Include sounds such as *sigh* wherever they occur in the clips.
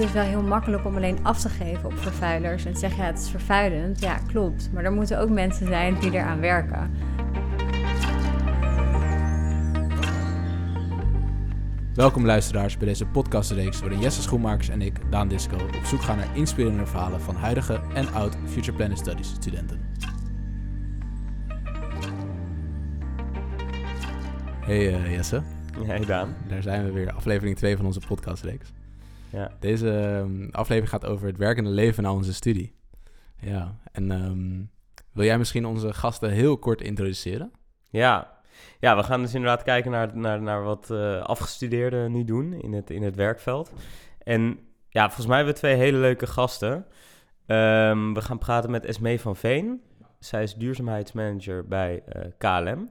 is wel heel makkelijk om alleen af te geven op vervuilers en te zeggen, ja, het is vervuilend. Ja, klopt. Maar er moeten ook mensen zijn die eraan werken. Welkom luisteraars bij deze podcastreeks waarin Jesse Schoenmakers en ik, Daan Disco, op zoek gaan naar inspirerende verhalen van huidige en oud Future Planet Studies studenten. Hey uh, Jesse. Hey Daan. Daar zijn we weer, aflevering 2 van onze podcastreeks. Ja. Deze um, aflevering gaat over het werkende leven na onze studie. Ja, en um, wil jij misschien onze gasten heel kort introduceren? Ja, ja we gaan dus inderdaad kijken naar, naar, naar wat uh, afgestudeerden nu doen in het, in het werkveld. En ja, volgens mij hebben we twee hele leuke gasten. Um, we gaan praten met Esmee van Veen. Zij is duurzaamheidsmanager bij uh, KLM.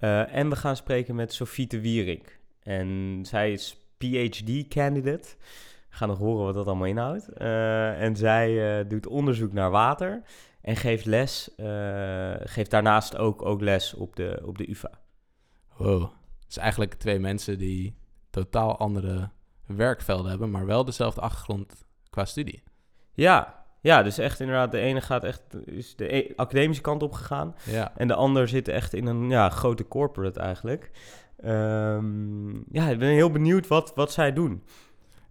Uh, en we gaan spreken met Sofie de Wierik. En zij is PhD-candidate. We gaan nog horen wat dat allemaal inhoudt. Uh, en zij uh, doet onderzoek naar water en geeft les, uh, geeft daarnaast ook, ook les op de, op de UvA. Wow, dus eigenlijk twee mensen die totaal andere werkvelden hebben, maar wel dezelfde achtergrond qua studie. Ja, ja, dus echt inderdaad, de ene gaat echt, is de e academische kant op gegaan. Ja. En de ander zit echt in een ja, grote corporate eigenlijk. Um, ja, ik ben heel benieuwd wat, wat zij doen.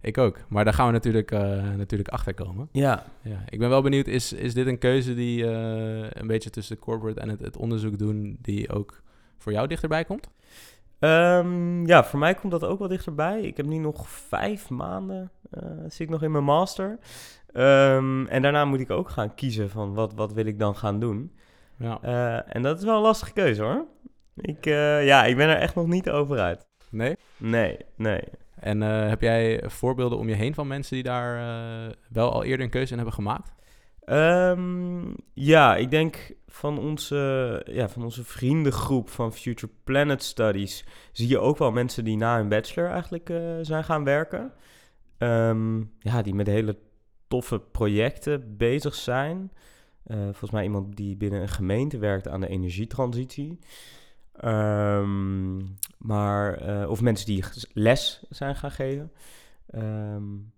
Ik ook, maar daar gaan we natuurlijk, uh, natuurlijk achter komen. Ja. ja. Ik ben wel benieuwd, is, is dit een keuze die uh, een beetje tussen de corporate en het, het, onderzoek doen, die ook voor jou dichterbij komt? Um, ja, voor mij komt dat ook wel dichterbij. Ik heb nu nog vijf maanden, uh, zit ik nog in mijn master. Um, en daarna moet ik ook gaan kiezen van wat, wat wil ik dan gaan doen. Ja. en dat is wel een lastige keuze hoor. Ik, uh, ja, ik ben er echt nog niet over uit. Nee? Nee, nee. En uh, heb jij voorbeelden om je heen van mensen die daar uh, wel al eerder een keuze in hebben gemaakt? Um, ja, ik denk van onze, ja, van onze vriendengroep van Future Planet Studies zie je ook wel mensen die na hun bachelor eigenlijk zijn gaan werken. Um, ja, die met hele toffe projecten bezig zijn. volgens mij iemand die binnen een gemeente werkt aan de energietransitie. Um, maar, uh, of mensen die les zijn gaan geven. Um,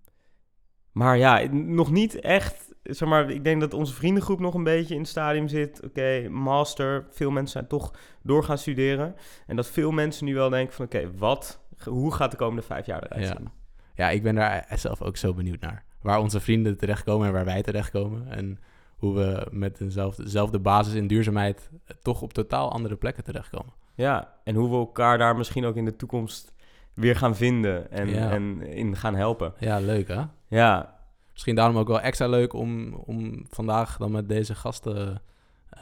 maar ja, nog niet echt. Zeg maar, ik denk dat onze vriendengroep nog een beetje in het stadium zit. Oké, okay, master. Veel mensen zijn toch door gaan studeren. En dat veel mensen nu wel denken van oké, okay, wat, hoe gaat de komende vijf jaar eruit ja. zien? Ja, ik ben daar zelf ook zo benieuwd naar. Waar onze vrienden terechtkomen en waar wij terechtkomen. En hoe we met dezelfde, dezelfde basis in duurzaamheid toch op totaal andere plekken terechtkomen. Ja, en hoe we elkaar daar misschien ook in de toekomst weer gaan vinden en, ja. en in gaan helpen. Ja, leuk hè? Ja. Misschien daarom ook wel extra leuk om, om vandaag dan met deze gasten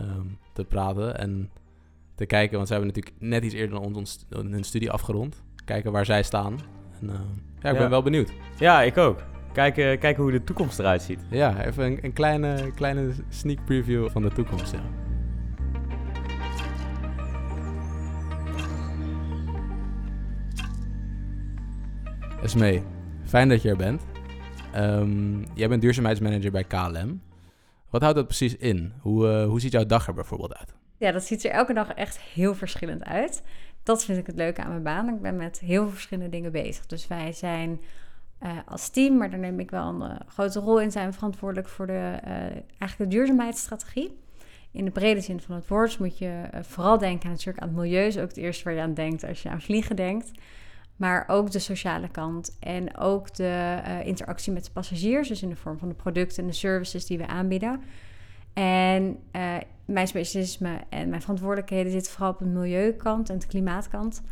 um, te praten en te kijken. Want ze hebben natuurlijk net iets eerder dan ons, hun studie afgerond. Kijken waar zij staan. En, uh, ja, ik Ja. ben wel benieuwd. Ja, ik ook. Kijken, kijken hoe de toekomst eruit ziet. Ja, even een, een kleine, kleine sneak preview van de toekomst. Ja. Esmee, fijn dat je er bent. Um, jij bent duurzaamheidsmanager bij KLM. Wat houdt dat precies in? Hoe, uh, hoe ziet jouw dag er bijvoorbeeld uit? Ja, dat ziet er elke dag echt heel verschillend uit. Dat vind ik het leuke aan mijn baan. Ik ben met heel veel verschillende dingen bezig. Dus wij zijn uh, als team, maar daar neem ik wel een uh, grote rol in, zijn verantwoordelijk voor de, uh, eigenlijk de duurzaamheidsstrategie. In de brede zin van het woord moet je vooral denken natuurlijk aan het milieu. is ook het eerste waar je aan denkt als je aan vliegen denkt. Maar ook de sociale kant en ook de interactie met de passagiers. Dus in de vorm van de producten en de services die we aanbieden. En mijn specialisme en mijn verantwoordelijkheden zitten vooral op de milieukant en de klimaatkant.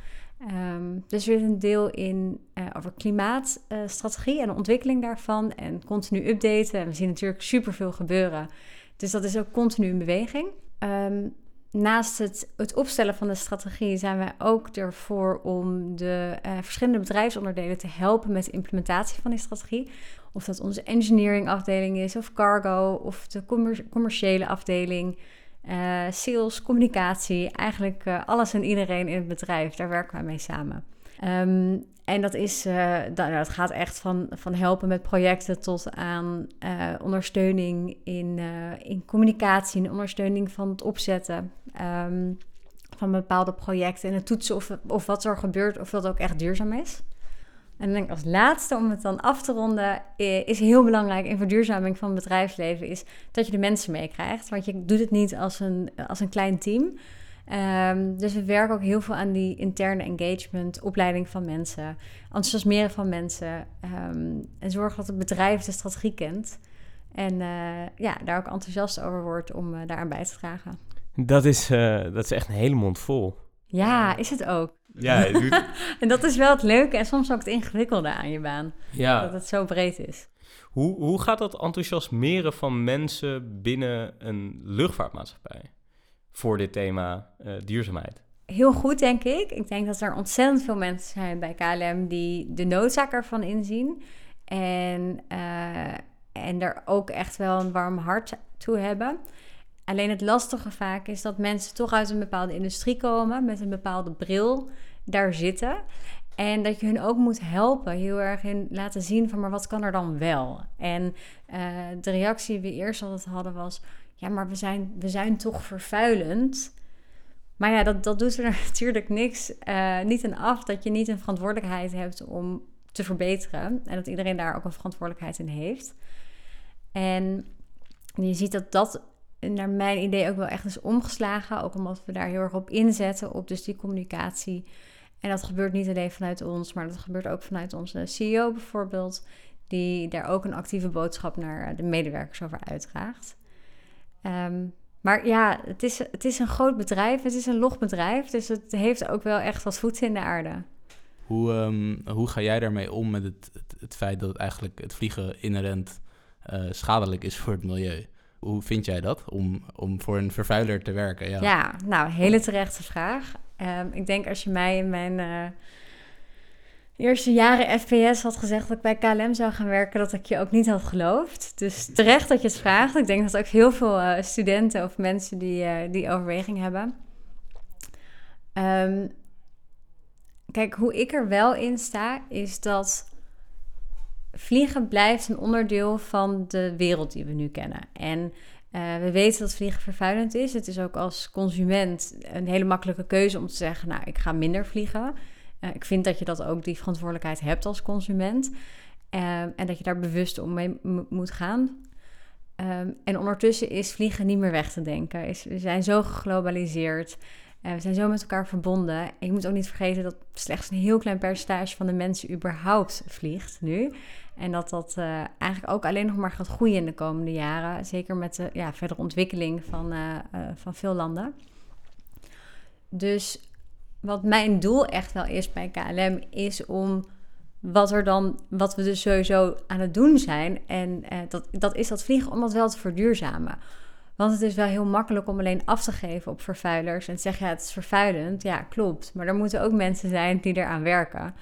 Um, dus er is een deel in uh, over klimaatstrategie uh, en de ontwikkeling daarvan en continu updaten. En we zien natuurlijk superveel gebeuren. Dus dat is ook continu in beweging. Um, naast het, het, opstellen van de strategie zijn wij ook ervoor om de uh, verschillende bedrijfsonderdelen te helpen met de implementatie van die strategie. Of dat onze engineering afdeling is, of cargo, of de commer commerciële afdeling. Uh, sales, communicatie, eigenlijk uh, alles en iedereen in het bedrijf. Daar werken wij mee samen. Um, en dat, is, uh, dat, dat, gaat echt van, van helpen met projecten tot aan ondersteuning in, in communicatie, in ondersteuning van het opzetten um, van bepaalde projecten en het toetsen of, of wat er gebeurt, of dat ook echt duurzaam is. En denk ik als laatste, om het dan af te ronden, i- is heel belangrijk in verduurzaming van het bedrijfsleven, is dat je de mensen meekrijgt. Want je doet het niet als een, als een klein team. Ehm, dus we werken ook heel veel aan die interne engagement, opleiding van mensen, enthousiasmeren van mensen ehm, en zorgen dat het bedrijf de strategie kent. En eh, ja, daar ook enthousiast over wordt om uh, daaraan bij te dragen. Dat is, dat is echt een hele mond vol. Ja, is het ook. Ja, doet... *laughs* en dat is wel het leuke en soms ook het ingewikkelde aan je baan. Ja. Dat het zo breed is. Hoe, hoe gaat dat enthousiasmeren van mensen binnen een luchtvaartmaatschappij voor dit thema uh, duurzaamheid? Heel goed, denk ik. Ik denk dat er ontzettend veel mensen zijn bij KLM die de noodzaak ervan inzien. En, uh, en er ook echt wel een warm hart toe hebben. Alleen het lastige vaak is dat mensen toch uit een bepaalde industrie komen, met een bepaalde bril daar zitten. En dat je hun ook moet helpen, heel erg in laten zien van, maar wat kan er dan wel? En uh, de reactie die we eerst altijd hadden was, ja, maar we zijn, we zijn toch vervuilend. Maar ja, dat, dat doet er *laughs* natuurlijk niks, uh, niet aan af dat je niet een verantwoordelijkheid hebt om te verbeteren. En dat iedereen daar ook een verantwoordelijkheid in heeft. En je ziet dat dat naar mijn idee ook wel echt is omgeslagen. Ook omdat we daar heel erg op inzetten, op dus die communicatie. En dat gebeurt niet alleen vanuit ons, maar dat gebeurt ook vanuit onze CEO bijvoorbeeld. Die daar ook een actieve boodschap naar de medewerkers over uitdraagt. Um, maar ja, het is, het is een groot bedrijf, het is een logbedrijf. Dus het heeft ook wel echt wat voeten in de aarde. Hoe, um, hoe ga jij daarmee om met het, het, feit dat eigenlijk het vliegen inherent uh, schadelijk is voor het milieu? Hoe vind jij dat om, om voor een vervuiler te werken? Ja, nou, hele terechte vraag. Um, ik denk als je mij in mijn uh, eerste jaren FPS had gezegd dat ik bij KLM zou gaan werken, dat ik je ook niet had geloofd. Dus terecht dat je het vraagt. Ik denk dat ook heel veel uh, studenten of mensen die uh, die overweging hebben. Um, kijk, hoe ik er wel in sta, is dat vliegen blijft een onderdeel van de wereld die we nu kennen. En uh, we weten dat vliegen vervuilend is. Het is ook als consument een hele makkelijke keuze om te zeggen: Nou, ik ga minder vliegen. Uh, ik vind dat je dat ook die verantwoordelijkheid hebt als consument. Uh, en dat je daar bewust om mee moet gaan. Um, en ondertussen is vliegen niet meer weg te denken. Is, we zijn zo geglobaliseerd. We zijn zo met elkaar verbonden. En je moet ook niet vergeten dat slechts een heel klein percentage van de mensen überhaupt vliegt nu. En dat dat uh, eigenlijk ook alleen nog maar gaat groeien in de komende jaren. Zeker met de ja, verdere ontwikkeling van, uh, van veel landen. Dus wat mijn doel echt wel is bij KLM is om wat er dan, wat we dus sowieso aan het doen zijn. En dat, dat is dat vliegen om dat wel te verduurzamen. Want het is wel heel makkelijk om alleen af te geven op vervuilers en te zeggen, het is vervuilend. Ja, klopt. Maar er moeten ook mensen zijn die eraan werken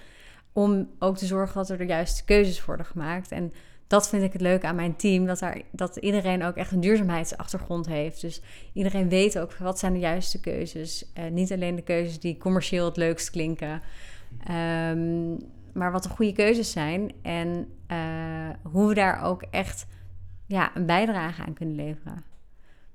om ook te zorgen dat er de juiste keuzes worden gemaakt. En dat vind ik het leuke aan mijn team, dat, daar, dat iedereen ook echt een duurzaamheidsachtergrond heeft. Dus iedereen weet ook wat zijn de juiste keuzes. Uh, niet alleen de keuzes die commercieel het leukst klinken, um, maar wat de goede keuzes zijn en uh, hoe we daar ook echt ja, een bijdrage aan kunnen leveren.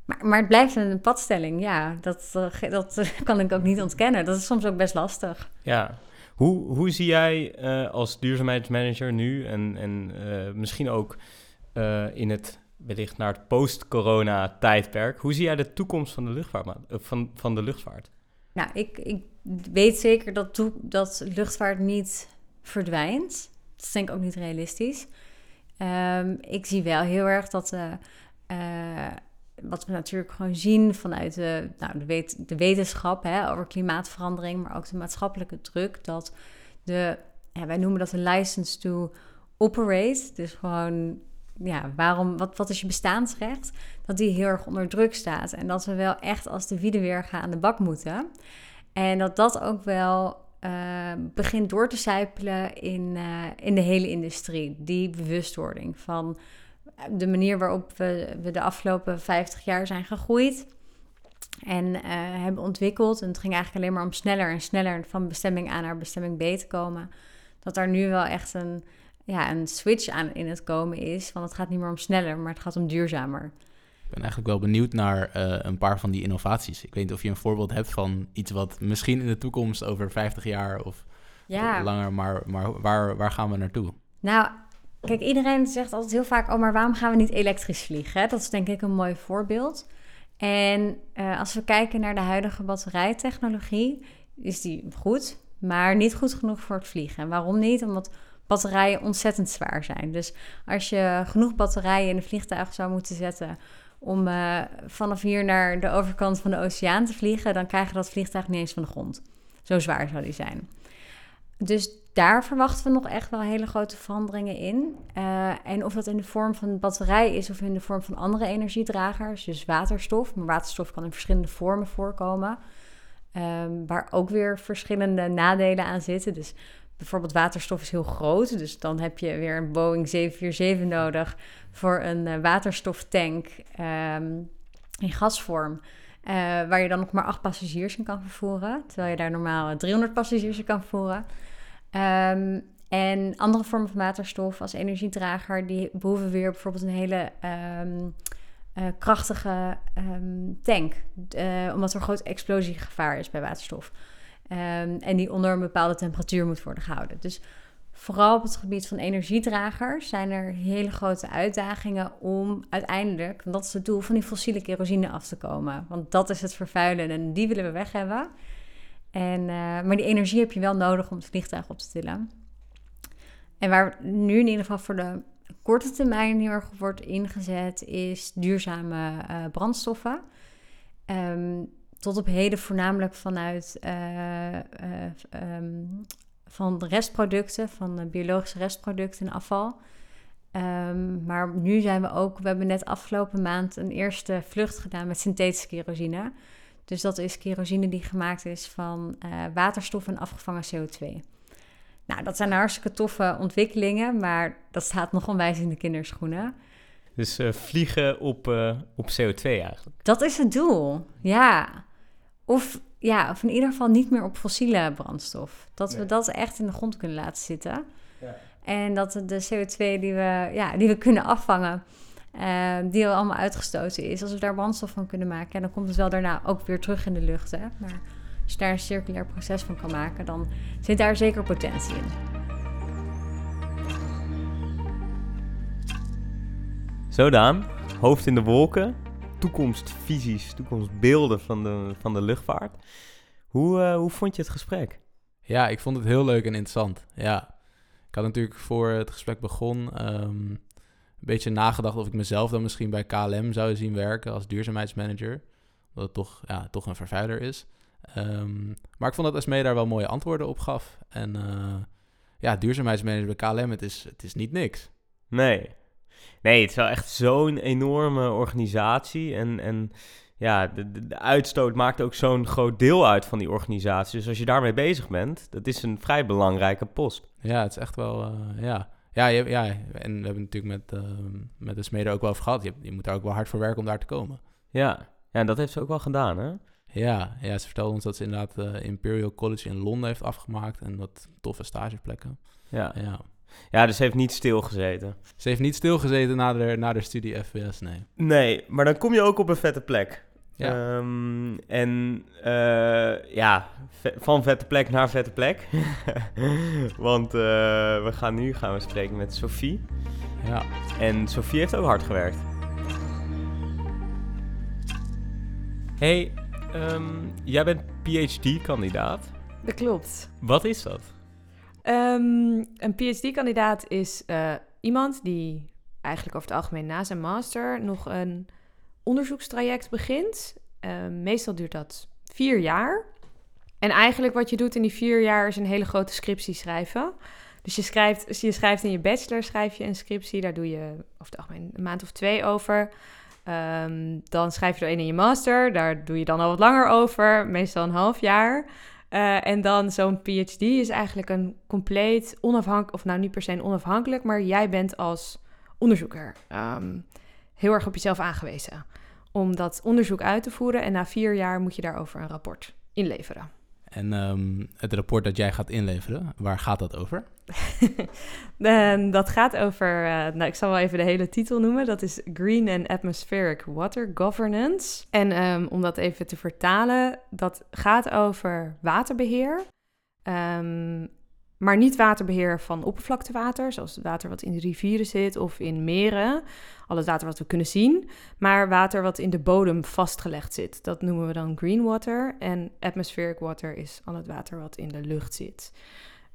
Maar, maar het blijft een padstelling, ja, dat, uh, dat kan ik ook niet ontkennen. Dat is soms ook best lastig. Ja, hoe, hoe zie jij uh, als duurzaamheidsmanager nu en, en uh, misschien ook uh, in het wellicht naar het post-corona tijdperk, hoe zie jij de toekomst van de luchtvaart? Van, van de luchtvaart? Nou, ik, ik weet zeker dat, dat luchtvaart niet verdwijnt. Dat is denk ik ook niet realistisch. Um, ik zie wel heel erg dat wat we natuurlijk gewoon zien vanuit de, nou, de, wet, de wetenschap hè, over klimaatverandering, maar ook de maatschappelijke druk, dat de, ja, wij noemen dat een license to operate, dus gewoon, ja, waarom, wat, wat is je bestaansrecht, dat die heel erg onder druk staat en dat we wel echt als de wiedeweerga aan de bak moeten. En dat dat ook wel uh, begint door te sijpelen in, uh, in de hele industrie, die bewustwording van de manier waarop we, we de afgelopen 50 jaar zijn gegroeid en uh, hebben ontwikkeld. En het ging eigenlijk alleen maar om sneller en sneller van bestemming A naar bestemming B te komen. Dat daar nu wel echt een, ja, een switch aan in het komen is. Want het gaat niet meer om sneller, maar het gaat om duurzamer. Ik ben eigenlijk wel benieuwd naar uh, een paar van die innovaties. Ik weet niet of je een voorbeeld hebt van iets wat misschien in de toekomst over 50 jaar of Ja. langer, maar, maar waar, waar gaan we naartoe? Nou, kijk, iedereen zegt altijd heel vaak: oh, maar waarom gaan we niet elektrisch vliegen? Dat is denk ik een mooi voorbeeld. En eh, als we kijken naar de huidige batterijtechnologie, is die goed, maar niet goed genoeg voor het vliegen. En waarom niet? Omdat batterijen ontzettend zwaar zijn. Dus als je genoeg batterijen in een vliegtuig zou moeten zetten om eh, vanaf hier naar de overkant van de oceaan te vliegen, dan krijg je dat vliegtuig niet eens van de grond. Zo zwaar zou die zijn. Dus daar verwachten we nog echt wel hele grote veranderingen in. Uh, en of dat in de vorm van batterij is of in de vorm van andere energiedragers, dus waterstof. Maar waterstof kan in verschillende vormen voorkomen, um, waar ook weer verschillende nadelen aan zitten. Dus bijvoorbeeld waterstof is heel groot, dus dan heb je weer een Boeing 747 nodig voor een uh, waterstoftank um, in gasvorm. Uh, waar je dan nog maar acht passagiers in kan vervoeren, terwijl je daar normaal 300 passagiers in kan vervoeren. Um, en andere vormen van waterstof als energiedrager, die behoeven weer bijvoorbeeld een hele um, uh, krachtige um, tank. Uh, omdat er groot explosiegevaar is bij waterstof. en die onder een bepaalde temperatuur moet worden gehouden. Dus vooral op het gebied van energiedragers zijn er hele grote uitdagingen om uiteindelijk, want dat is het doel, van die fossiele kerosine af te komen. Want dat is het vervuilen en die willen we weg hebben. En, uh, maar die energie heb je wel nodig om het vliegtuig op te tillen. En waar nu in ieder geval voor de korte termijn heel erg wordt ingezet, is duurzame uh, brandstoffen. Um, tot op heden voornamelijk vanuit uh, um, van restproducten, van biologische restproducten en afval. Um, maar nu zijn we ook, we hebben net afgelopen maand een eerste vlucht gedaan met synthetische kerosine. Dus dat is kerosine die gemaakt is van uh, waterstof en afgevangen CO2. Nou, dat zijn hartstikke toffe ontwikkelingen, maar dat staat *laughs* nog onwijs in de kinderschoenen. Dus uh, vliegen op, uh, op CO2 eigenlijk? Dat is het doel, ja. Of, ja, of in ieder geval niet meer op fossiele brandstof. Dat nee. we dat echt in de grond kunnen laten zitten. Ja. En dat de CO2 die we, ja, die we kunnen afvangen, uh, die al allemaal uitgestoten is. Als we daar brandstof van kunnen maken, dan komt het wel daarna ook weer terug in de lucht. Hè? Maar als je daar een circulair proces van kan maken, dan zit daar zeker potentie in. Zo Daan, hoofd in de wolken, toekomstvisies, toekomstbeelden van de, van de luchtvaart. Hoe, uh, hoe vond je het gesprek? Ja, ik vond het heel leuk en interessant. Ja, ik had natuurlijk voor het gesprek begon um, een beetje nagedacht of ik mezelf dan misschien bij KLM zou zien werken als duurzaamheidsmanager. Omdat het toch, ja, toch een vervuiler is. Um, maar ik vond dat Esmee daar wel mooie antwoorden op gaf. En uh, ja, duurzaamheidsmanager bij KLM, het is, het is niet niks. Nee. Nee, het is wel echt zo'n enorme organisatie. En, en ja, de, de, de uitstoot maakt ook zo'n groot deel uit van die organisatie. Dus als je daarmee bezig bent, dat is een vrij belangrijke post. Ja, het is echt wel, uh, ja... Ja, ja, ja, en we hebben natuurlijk met, uh, met de smeden ook wel over gehad. Je, je, moet daar ook wel hard voor werken om daar te komen. Ja, ja en dat heeft ze ook wel gedaan, hè? Ja, ja ze vertelde ons dat ze inderdaad uh, Imperial College in Londen heeft afgemaakt. En wat toffe stageplekken. Ja. ja. Ja, dus ze heeft niet stilgezeten. Ze heeft niet stilgezeten na de, na de studie FWS, nee. Nee, maar dan kom je ook op een vette plek. Ja. Um, en uh, ja, van vette plek naar vette plek. *laughs* Want uh, we gaan nu gaan we spreken met Sophie. Ja. En Sophie heeft ook hard gewerkt. Hey, um, jij bent PhD-kandidaat. Dat klopt. Wat is dat? Um, een PhD-kandidaat is uh, iemand die eigenlijk over het algemeen na zijn master nog een onderzoekstraject begint. Uh, meestal duurt dat vier jaar. En eigenlijk wat je doet in die vier jaar is een hele grote scriptie schrijven. Dus je schrijft, je schrijft in je bachelor schrijf je een scriptie, daar doe je het algemeen een maand of twee over. Um, dan schrijf je er een in je master, daar doe je dan al wat langer over, meestal een half jaar. Uh, en dan zo'n PhD is eigenlijk een compleet onafhankelijk, of nou niet per se onafhankelijk, maar jij bent als onderzoeker um, heel erg op jezelf aangewezen om dat onderzoek uit te voeren. En na vier jaar moet je daarover een rapport inleveren. En um, het rapport dat jij gaat inleveren, waar gaat dat over? *laughs* dat gaat over, uh, nou ik zal wel even de hele titel noemen. Dat is Green and Atmospheric Water Governance. En um, om dat even te vertalen, dat gaat over waterbeheer. Um, maar niet waterbeheer van oppervlaktewater, zoals het water wat in de rivieren zit of in meren, al het water wat we kunnen zien, maar water wat in de bodem vastgelegd zit. Dat noemen we dan green water. En atmospheric water is al het water wat in de lucht zit.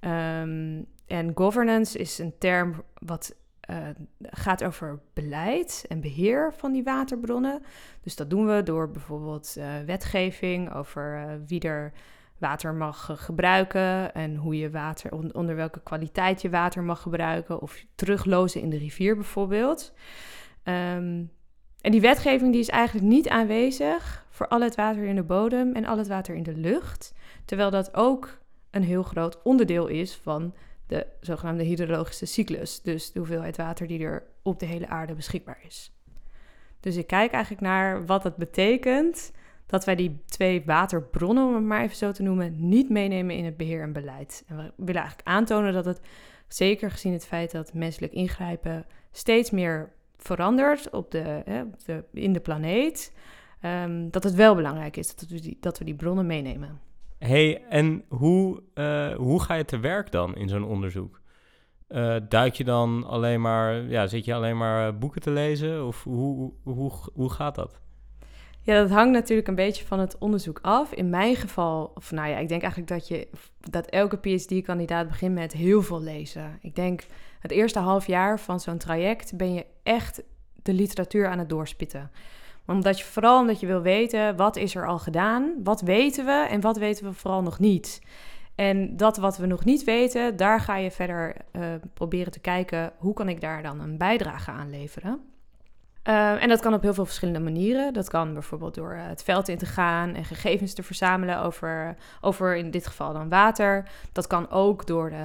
Ehm, en governance is een term wat uh, gaat over beleid en beheer van die waterbronnen. Dus dat doen we door bijvoorbeeld uh, wetgeving over uh, wie er water mag gebruiken en hoe je water, onder welke kwaliteit je water mag gebruiken, of teruglozen in de rivier bijvoorbeeld. Um, en die wetgeving die is eigenlijk niet aanwezig voor al het water in de bodem en al het water in de lucht, terwijl dat ook een heel groot onderdeel is van de zogenaamde hydrologische cyclus, dus de hoeveelheid water die er op de hele aarde beschikbaar is. Dus ik kijk eigenlijk naar wat het betekent dat wij die twee waterbronnen, om het maar even zo te noemen, niet meenemen in het beheer en beleid. En we willen eigenlijk aantonen dat het, zeker gezien het feit dat menselijk ingrijpen steeds meer verandert op de, hè, de in de planeet, um, dat het wel belangrijk is dat we die, dat we die bronnen meenemen. hey, en hoe, uh, hoe ga je te werk dan in zo'n onderzoek? Uh, duik je dan alleen maar, ja, zit je alleen maar boeken te lezen? Of hoe, hoe, hoe gaat dat? Ja, dat hangt natuurlijk een beetje van het onderzoek af. In mijn geval, of nou ja, ik denk eigenlijk dat, je, dat elke PhD-kandidaat begint met heel veel lezen. Ik denk het eerste half jaar van zo'n traject ben je echt de literatuur aan het doorspitten. Omdat je vooral omdat je wil weten wat is er al gedaan, wat weten we en wat weten we vooral nog niet. En dat wat we nog niet weten, daar ga je verder uh, proberen te kijken hoe kan ik daar dan een bijdrage aan leveren. Uh, en dat kan op heel veel verschillende manieren. Dat kan bijvoorbeeld door uh, het veld in te gaan en gegevens te verzamelen over, over in dit geval dan water. Dat kan ook door de,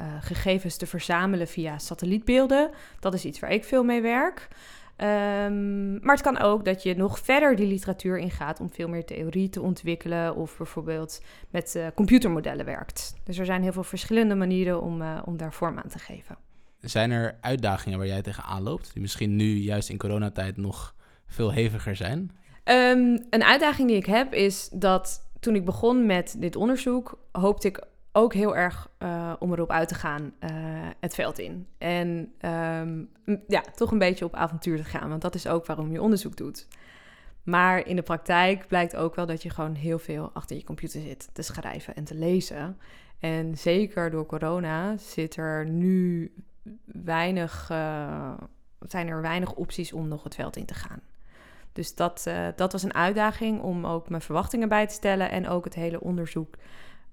uh, gegevens te verzamelen via satellietbeelden. Dat is iets waar ik veel mee werk. Um, maar het kan ook dat je nog verder die literatuur ingaat om veel meer theorie te ontwikkelen of bijvoorbeeld met computermodellen werkt. Dus er zijn heel veel verschillende manieren om, om daar vorm aan te geven. Zijn er uitdagingen waar jij tegenaan loopt, die misschien nu juist in coronatijd nog veel heviger zijn? Um, een uitdaging die ik heb is dat toen ik begon met dit onderzoek, hoopte ik ook heel erg uh, om erop uit te gaan uh, het veld in. En um, ja, toch een beetje op avontuur te gaan, want dat is ook waarom je onderzoek doet. Maar in de praktijk blijkt ook wel dat je gewoon heel veel achter je computer zit te schrijven en te lezen. En zeker door corona zit er nu weinig, uh, zijn er weinig opties om nog het veld in te gaan. Dus dat, uh, dat was een uitdaging om ook mijn verwachtingen bij te stellen en ook het hele onderzoek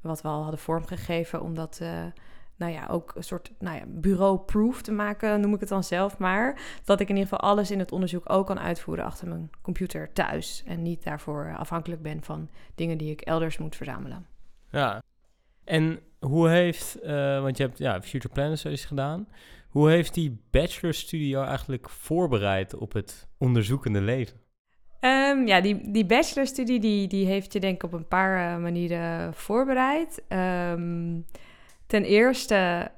wat we al hadden vormgegeven, om dat uh, nou ja, ook een soort nou ja, bureau-proof te maken, noem ik het dan zelf maar. Dat ik in ieder geval alles in het onderzoek ook kan uitvoeren achter mijn computer thuis en niet daarvoor afhankelijk ben van dingen die ik elders moet verzamelen. Ja, en hoe heeft, uh, want je hebt ja, Future Planner Studies gedaan. Hoe heeft die bachelorstudie jou eigenlijk voorbereid op het onderzoekende leven? Um, ja, die, die bachelorstudie die, die heeft je denk ik op een paar uh, manieren voorbereid. Um, ten eerste,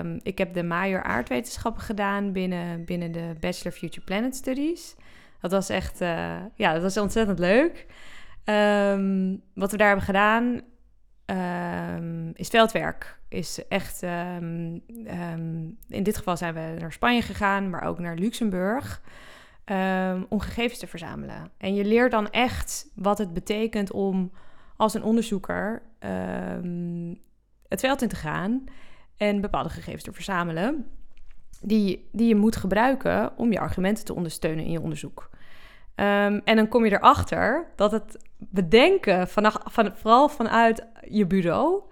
um, ik heb de major aardwetenschappen gedaan binnen, binnen de Bachelor Future Planet Studies. Dat was echt, uh, ja, dat was ontzettend leuk. wat we daar hebben gedaan, um, is veldwerk. Is echt, um, um, in dit geval zijn we naar Spanje gegaan, maar ook naar Luxemburg. om gegevens te verzamelen. En je leert dan echt wat het betekent om als een onderzoeker het veld in te gaan en bepaalde gegevens te verzamelen. Die, die je moet gebruiken om je argumenten te ondersteunen in je onderzoek. Um, en dan kom je erachter dat het bedenken, van, van, vooral vanuit je bureau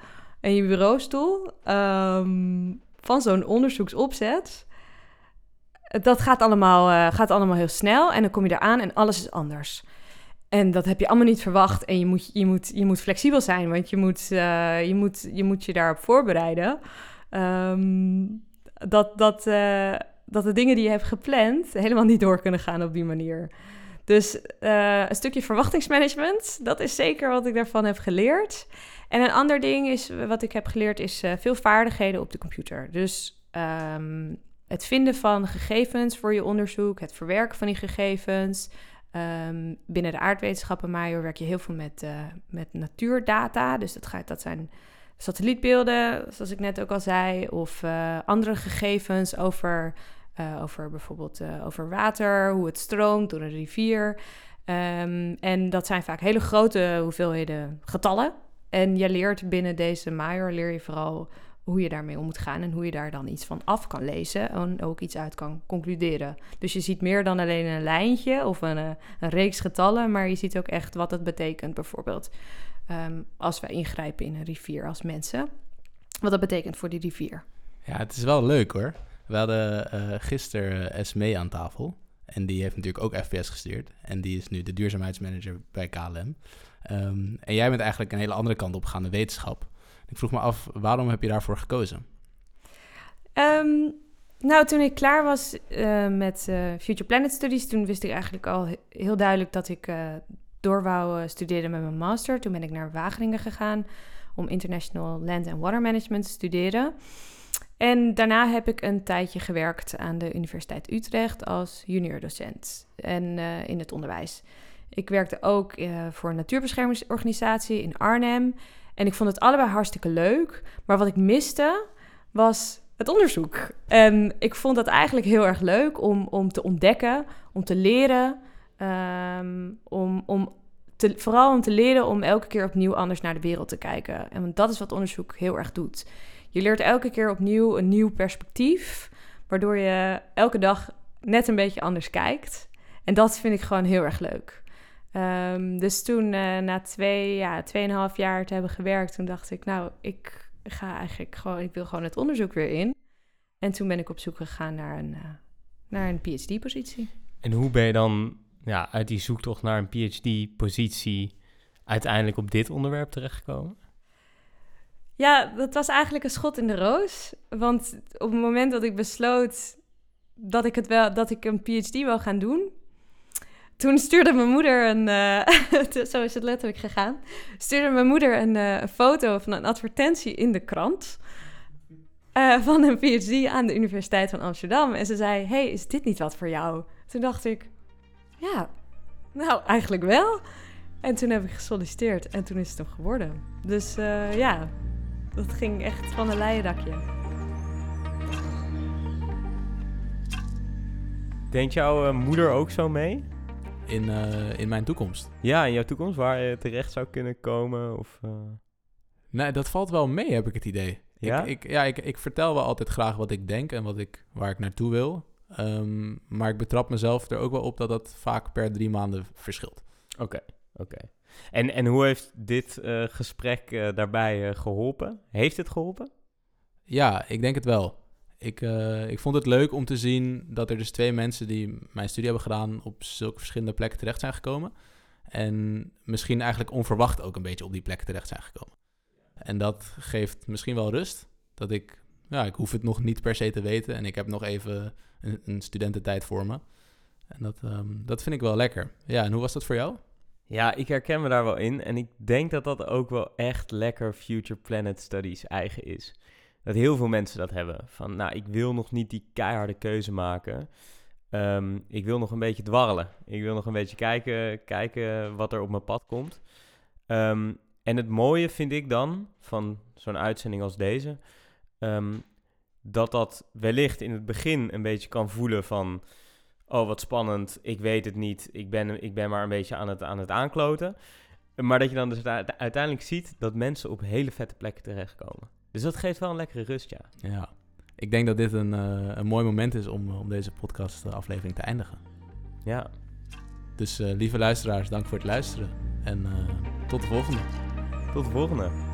en je bureaustoel, um, van zo'n onderzoeksopzet, dat gaat allemaal, uh, gaat allemaal heel snel. En dan kom je eraan en alles is anders. En dat heb je allemaal niet verwacht. En je moet, je moet, je moet flexibel zijn, want je moet, uh, je, moet, je moet je daarop voorbereiden. Um, dat, dat, uh, dat de dingen die je hebt gepland helemaal niet door kunnen gaan op die manier. Dus uh, een stukje verwachtingsmanagement, dat is zeker wat ik daarvan heb geleerd. En een ander ding is, wat ik heb geleerd is uh, veel vaardigheden op de computer. Dus um, het vinden van gegevens voor je onderzoek, het verwerken van die gegevens. Um, binnen de aardwetenschappen, Major, werk je heel veel met, uh, met natuurdata. Dus dat, gaat, dat zijn satellietbeelden, zoals ik net ook al zei, of eh, andere gegevens over, eh, over bijvoorbeeld eh, over water, hoe het stroomt door een rivier. Ehm, en dat zijn vaak hele grote hoeveelheden getallen. En je leert binnen deze Major leer je vooral hoe je daarmee om moet gaan en hoe je daar dan iets van af kan lezen en ook iets uit kan concluderen. Dus je ziet meer dan alleen een lijntje of een, eh, een reeks getallen, maar je ziet ook echt wat het betekent, bijvoorbeeld ehm, als wij ingrijpen in een rivier als mensen. Wat dat betekent voor die rivier. Ja, het is wel leuk hoor. We hadden uh, gisteren Esmee aan tafel. En die heeft natuurlijk ook FPS gestuurd. En die is nu de duurzaamheidsmanager bij KLM. Ehm, en jij bent eigenlijk een hele andere kant op gegaan, de wetenschap. Ik vroeg me af, waarom heb je daarvoor gekozen? Ehm, nou, toen ik klaar was uh, met Future Planet Studies, toen wist ik eigenlijk al heel duidelijk dat ik uh, door wou studeren met mijn master. Toen ben ik naar Wageningen gegaan om International Land and Water Management te studeren. En daarna heb ik een tijdje gewerkt aan de Universiteit Utrecht als junior docent en in het onderwijs. Ik werkte ook voor een natuurbeschermingsorganisatie in Arnhem. En ik vond het allebei hartstikke leuk. Maar wat ik miste was het onderzoek. En ik vond dat eigenlijk heel erg leuk om, om te ontdekken, om te leren. Um, om, om te, vooral om te leren om elke keer opnieuw anders naar de wereld te kijken. En dat is wat onderzoek heel erg doet. Je leert elke keer opnieuw een nieuw perspectief, waardoor je elke dag net een beetje anders kijkt. En dat vind ik gewoon heel erg leuk. Um, dus toen, uh, na twee, ja, tweeënhalf jaar te hebben gewerkt, toen dacht ik, nou, ik ga eigenlijk gewoon, ik wil gewoon het onderzoek weer in. En toen ben ik op zoek gegaan naar een, uh, naar een PhD-positie. En hoe ben je dan ja, uit die zoektocht naar een PhD-positie uiteindelijk op dit onderwerp terechtgekomen? Ja, dat was eigenlijk een schot in de roos. Want op het moment dat ik besloot dat ik, het wel, dat ik een PhD wil gaan doen, toen stuurde mijn moeder een, *laughs* uh, zo is het letterlijk gegaan, stuurde mijn moeder een, uh, foto van een advertentie in de krant uh, van een PhD aan de Universiteit van Amsterdam. En ze zei, hey, is dit niet wat voor jou? Toen dacht ik, ja, nou eigenlijk wel. En toen heb ik gesolliciteerd en toen is het hem geworden. Dus ja, dat ging echt van een leien dakje. Denkt jouw moeder ook zo mee? in, uh, in mijn toekomst. Ja, in jouw toekomst, waar je terecht zou kunnen komen? Of, uh... Nee, dat valt wel mee, heb ik het idee. Ja? Ik, ik, ja, ik, ik vertel wel altijd graag wat ik denk en wat ik, waar ik naartoe wil. Um, maar ik betrap mezelf er ook wel op dat dat vaak per drie maanden verschilt. Oké, okay, oké. Okay. En, en hoe heeft dit uh, gesprek daarbij geholpen? Heeft het geholpen? Ja, ik denk het wel ik, ik vond het leuk om te zien dat er dus twee mensen die mijn studie hebben gedaan op zulke verschillende plekken terecht zijn gekomen. En misschien eigenlijk onverwacht ook een beetje op die plekken terecht zijn gekomen. En dat geeft misschien wel rust. Dat ik, ja, ik hoef het nog niet per se te weten. En ik heb nog even een, een studententijd voor me. En dat, um, dat vind ik wel lekker. Ja, en hoe was dat voor jou? Ja, ik herken me daar wel in. En ik denk dat dat ook wel echt lekker Future Planet Studies eigen is dat heel veel mensen dat hebben. Van, nou, ik wil nog niet die keiharde keuze maken. Um, ik wil nog een beetje dwarrelen. Ik wil nog een beetje kijken, kijken wat er op mijn pad komt. Um, en het mooie vind ik dan van zo'n uitzending als deze, um, dat dat wellicht in het begin een beetje kan voelen van, oh wat spannend, ik weet het niet, ik ben, ik ben maar een beetje aan het, aan het aankloten. Maar dat je dan dus uiteindelijk ziet dat mensen op hele vette plekken terechtkomen. Dus dat geeft wel een lekkere rust, ja. Ja. Ik denk dat dit een, uh, een mooi moment is om, om deze podcast-aflevering te eindigen. Ja. Dus uh, lieve luisteraars, dank voor het luisteren. En uh, tot de volgende. Tot de volgende.